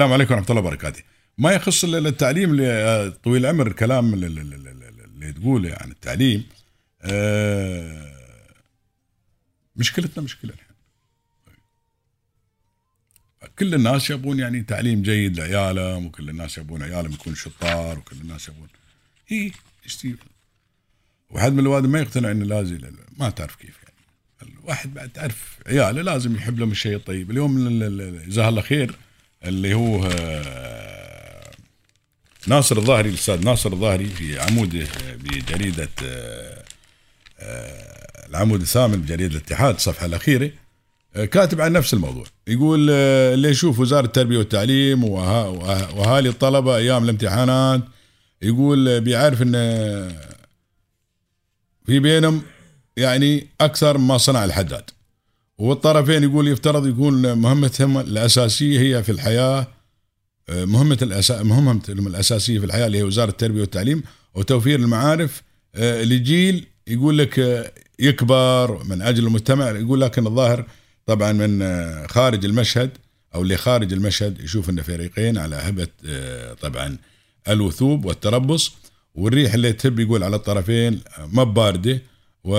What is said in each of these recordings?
السلام عليكم ورحمة الله وبركاته. ما يخص التعليم طويل العمر الكلام اللي تقوله عن التعليم آه، مشكلتنا مشكلة الحين. كل الناس يبون يعني تعليم جيد لعيالهم وكل الناس يبون عيالهم يكونوا شطار وكل الناس يبون اي واحد من الوالد ما يقتنع إنه لازم ما تعرف كيف يعني. الواحد بعد تعرف عياله لازم يحب لهم الشيء الطيب. اليوم جزاه الله خير اللي هو آه، ناصر الظاهري الأستاذ ناصر الظاهري في عمودة بجريدة آه، آه، العمود الثامن بجريده الاتحاد الصفحه الأخيرة. كاتب عن نفس الموضوع. يقول اللي يشوف وزارة التربية والتعليم وأهالي الطلبة أيام الامتحانات يقول بيعرف إن في بينهم يعني أكثر مما صنع الحداد. والطرفين يقول يفترض يكون مهمتهم الأساسية هي في الحياة آه، مهمة الأسا... مهمتهم الأساسية في الحياة اللي هي وزارة التربية والتعليم وتوفير المعارف آه، لجيل يقول لك آه، يكبر من أجل المجتمع يقول لكن الظاهر طبعا من خارج المشهد أو اللي خارج المشهد يشوف إن فريقين على هبة طبعا الوثوب والتربص والريح اللي تهب يقول على الطرفين ما بارده و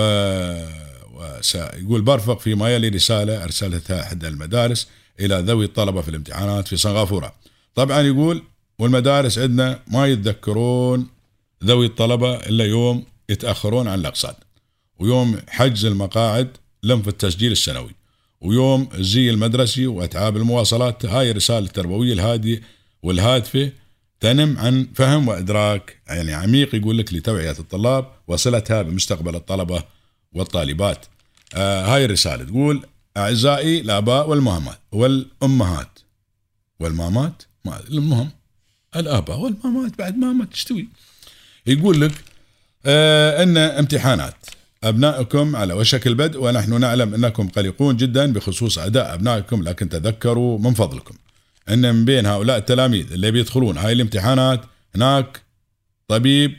وسيقول برفق فيما يلي رسالة أرسلتها إحدى المدارس إلى ذوي الطلبة في الامتحانات في صنغافورة طبعا يقول والمدارس عندنا ما يتذكرون ذوي الطلبة إلا يوم يتأخرون عن الأقساط. ويوم حجز المقاعد لم في التسجيل السنوي. ويوم الزي المدرسي وأتعاب المواصلات هاي الرسالة التربوية الهادية والهادفة تنم عن فهم وإدراك. يعني عميق يقول لك لتوعية الطلاب وصلتها بمستقبل الطلبة والطالبات. آه هاي الرسالة تقول أعزائي الآباء والمهمات والأمهات. والمامات ما المهم الآباء والمامات بعد ماما تستوي يقول لك آه أن امتحانات أبنائكم على وشك البدء ونحن نعلم أنكم قلقون جدا بخصوص أداء أبنائكم لكن تذكروا من فضلكم. أن من بين هؤلاء التلاميذ اللي بيدخلون هاي الامتحانات هناك طبيب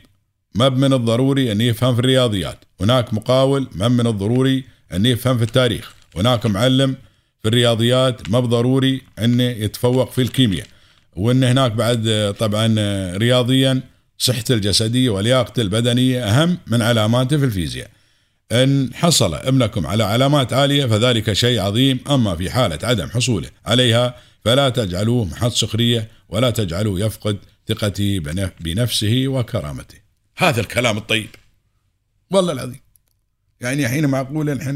ما من الضروري أن يفهم في الرياضيات. هناك مقاول ما من الضروري أن يفهم في التاريخ. هناك معلم في الرياضيات ما بضروري أنه يتفوق في الكيمياء. وأن هناك بعد طبعا رياضيا صحته الجسدية ولياقته البدنية أهم من علاماته في الفيزياء. إن حصل ابنكم على علامات عالية فذلك شيء عظيم. أما في حالة عدم حصوله عليها فلا تجعلوه محط سخرية ولا تجعلوه يفقد ثقته بنفسه وكرامته. هذا الكلام الطيب. والله العظيم. يعني حين معقولة الحين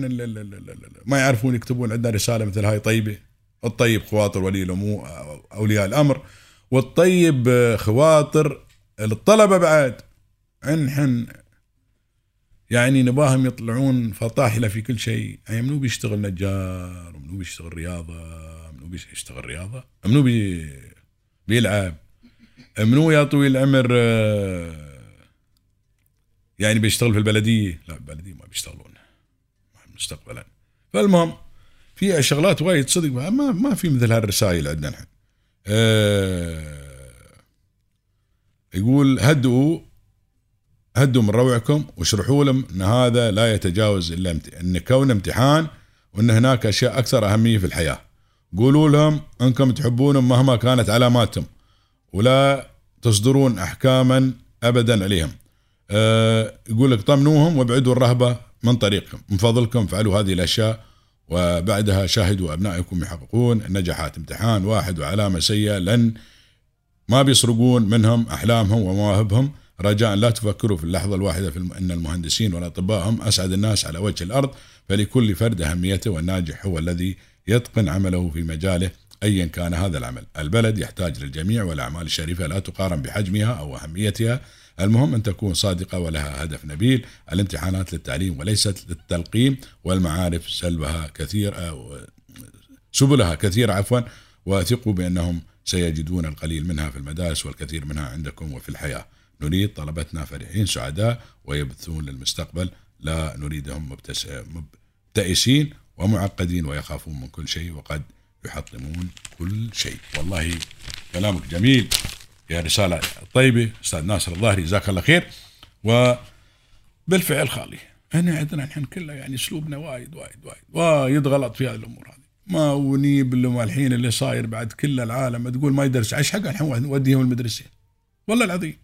ما يعرفون يكتبون عندنا رسالة مثل هاي طيبة. الطيب خواطر ولي الأمور أولياء الأمر. والطيب خواطر الطلبة بعد. نحن يعني نباهم يطلعون فطاحلة في كل شيء. يعني منو بيشتغل نجار؟ منو بيشتغل رياضة؟ منو بيشتغل رياضة؟ منو بي بيلعب؟ منو يا طويل العمر يعني بيشتغل في البلدية؟ لا البلدية ما بيشتغلون مستقبلا. فالمهم في شغلات وايد صدق ما ما في مثل هالرسائل عندنا نحن. أه يقول هدوا هدوا من روعكم واشرحوا لهم إن هذا لا يتجاوز إلا إن كون امتحان وإن هناك أشياء أكثر أهمية في الحياة. قولوا لهم إنكم تحبونهم مهما كانت علاماتهم ولا تصدرون احكاما ابدا عليهم. يقول لك طمنوهم وابعدوا الرهبة من طريقكم من فضلكم فعلوا هذه الأشياء وبعدها شاهدوا أبنائكم يحققون نجاحات امتحان واحد وعلامة سيئة لن ما بيسرقون منهم أحلامهم ومواهبهم. رجاء لا تفكروا في اللحظة الواحدة في إن المهندسين والأطباء هم أسعد الناس على وجه الأرض فلكل فرد أهميته والناجح هو الذي يتقن عمله في مجاله ايا كان هذا العمل. البلد يحتاج للجميع والأعمال الشريفة لا تقارن بحجمها أو أهميتها. المهم أن تكون صادقة ولها هدف نبيل. الامتحانات للتعليم وليست للتلقيم والمعارف سلبها كثير سبلها كثيرة عفوا وثقوا بأنهم سيجدون القليل منها في المدارس والكثير منها عندكم وفي الحياة. نريد طلبتنا فرحين سعداء ويبثون للمستقبل. لا نريدهم مبتئسين ومعقدين ويخافون من كل شيء وقد يحطمون كل شيء. والله كلامك جميل. يا رسالة طيبة أستاذ ناصر الظاهري جزاك الله خير. وبالفعل خالي إحنا عندنا الحين كله يعني أسلوبنا وايد وايد وايد وايد غلط في هذه الأمور هذه. ما ونيب اللي الحين اللي صاير بعد كل العالم تقول ما يدرس. إيش حق الحين نوديهم المدرسة والله العظيم.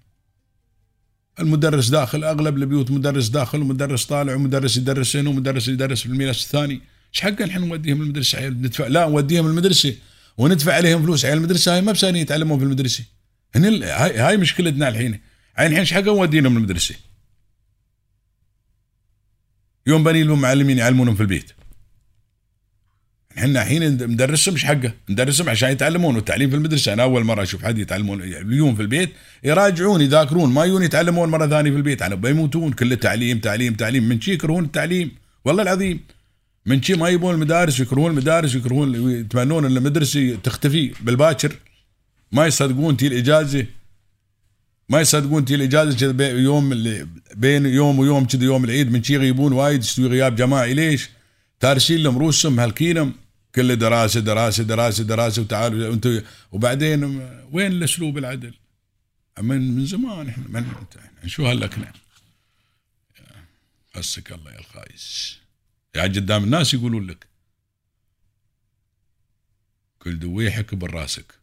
المدرس داخل أغلب البيوت مدرس داخل ومدرس طالع ومدرس يدرس هنا ومدرس يدرس في الميراث الثاني. إيش حق الحين نوديهم المدرسة؟ ندفع لا نوديهم المدرسة. وندفع عليهم فلوس. عيال المدرسة هاي ما بساني يتعلمون في المدرسة. هني هاي, هاي مشكلتنا الحين. عين الحين إيش حق نوديهم المدرسة؟ يوم بني لهم معلمين يعلمونهم في البيت. إحنا الحين مدرسهم مش حقه؟ مدرسهم عشان يتعلمون والتعليم في المدرسة. أنا أول مرة أشوف حد يتعلمون يوم في البيت يراجعون يذاكرون. ما يجون يتعلمون مرة ثانية في البيت. أنا بيموتون. كله تعليم تعليم تعليم. من شي يكرهون التعليم؟ والله العظيم. من شي ما يبون المدارس يكرهون المدارس يكرهون يتمنون إن المدرسة تختفي بالباكر. ما يصدقون تي الإجازة ما يصدقون تي الإجازة كذا يوم اللي بين يوم ويوم كذا يوم العيد من شي يغيبون وايد يستوي غياب جماعي ليش؟ تارسين لهم روسهم مهلكينهم كل دراسة دراسة دراسة دراسة وتعالوا أنتم وبعدين وين الأسلوب العدل؟ من من زمان إحنا من إحنا شو هاللكنه؟ حسك الله يا الخايس يعني قدام الناس يقولون لك كل دويحة كبر راسك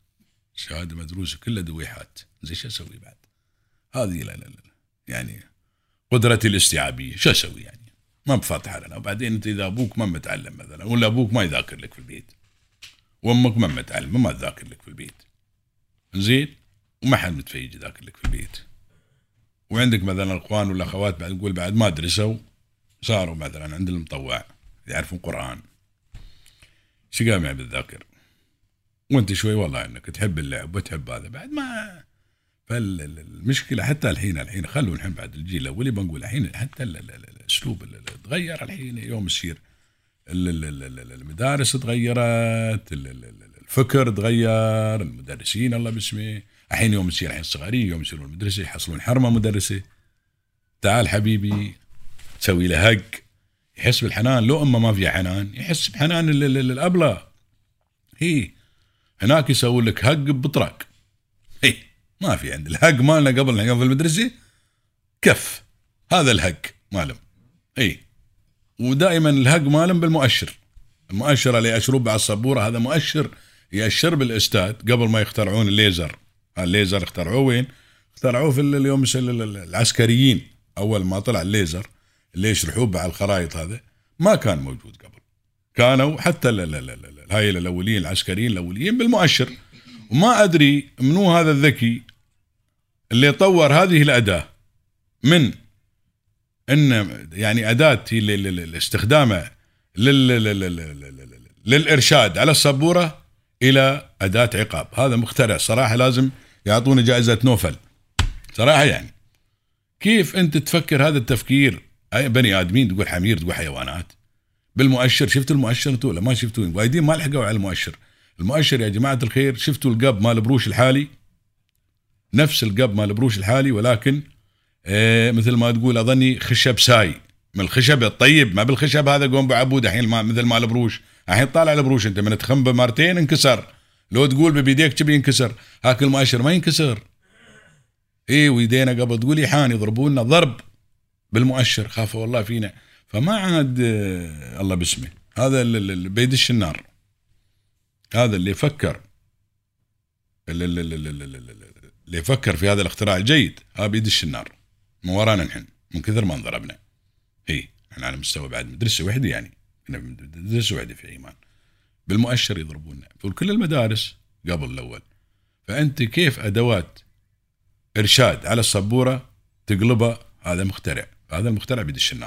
شهادة مدروسة كلها دويحات. زي شو أسوي بعد؟ هذه لا لا لا يعني قدرتي الاستيعابية شو أسوي يعني؟ ما بفاتحه لنا. وبعدين أنت إذا أبوك ما متعلم مثلا ولا أبوك ما يذاكر لك في البيت وأمك ما متعلمة ما تذاكر لك في البيت. زين؟ وما حد متفيج يذاكر لك في البيت. وعندك مثلا أخوان ولا أخوات بعد نقول بعد ما درسوا صاروا مثلا عند المطوع يعرفون قرآن. شو قام بالذاكر؟ وانت شوي والله انك تحب اللعب وتحب هذا بعد ما فالمشكلة حتى الحين الحين خلوا الحين بعد الجيل الاولي بنقول الحين حتى الاسلوب تغير الحين يوم يصير المدارس تغيرت الفكر تغير المدرسين الله باسمه الحين يوم يصير الحين الصغارين يوم يصيرون المدرسة يحصلون حرمه مدرسه تعال حبيبي تسوي له هق يحس بالحنان لو امه ما فيها حنان يحس بحنان الابله هي هناك يسوي لك هق بطرق هي ما في عند الهق مالنا قبل في المدرسة كف. هذا الهق مالهم. اي ودائما الهق مالهم بالمؤشر. المؤشر اللي يأشروه على السبورة هذا مؤشر يأشر بالاستاد قبل ما يخترعون الليزر. الليزر اخترعوه وين؟ اخترعوه في اليوم العسكريين. أول ما طلع الليزر اللي يشرحوه على الخرائط هذا ما كان موجود قبل. كانوا حتى هاي الاوليين العسكريين الاوليين بالمؤشر. وما أدري منو هذا الذكي اللي طور هذه الأداة من إن يعني اداه استخدامه للإرشاد على السبورة إلى أداة عقاب. هذا مخترع صراحة لازم يعطونه جائزة نوفل. صراحة يعني. كيف أنت تفكر هذا التفكير؟ أي بني آدمين تقول حمير تقول حيوانات. بالمؤشر. شفتوا المؤشر أنتوا ولا ما شفتوا وايدين ما لحقوا على المؤشر. المؤشر يا جماعة الخير شفتوا القب مال بروش الحالي؟ نفس القب مال بروش الحالي ولكن إيه مثل ما تقول أظني خشب ساي. من الخشب الطيب ما بالخشب هذا قوم بعبود الحين مثل مال بروش. الحين طالع البروش أنت من تخنبه مرتين انكسر. لو تقول بيديك تبي ينكسر. هاك المؤشر ما ينكسر. اي ويدينا قبل تقول يحان يضربونا ضرب بالمؤشر. خافوا والله فينا. فما عاد آه، الله باسمه. هذا اللي بيدش النار هذا اللي فكر اللي يفكر في هذا الاختراع الجيد هذا بيدش النار من ورانا نحن من كثر ما انضربنا هي إحنا على مستوى بعد مدرسة وحدة يعني. مدرسة وحدة في أيمان. بالمؤشر يضربونا. في كل المدارس قبل الأول. فأنت كيف أدوات إرشاد على السبورة تقلبها؟ هذا مخترع. هذا المخترع بيدش النار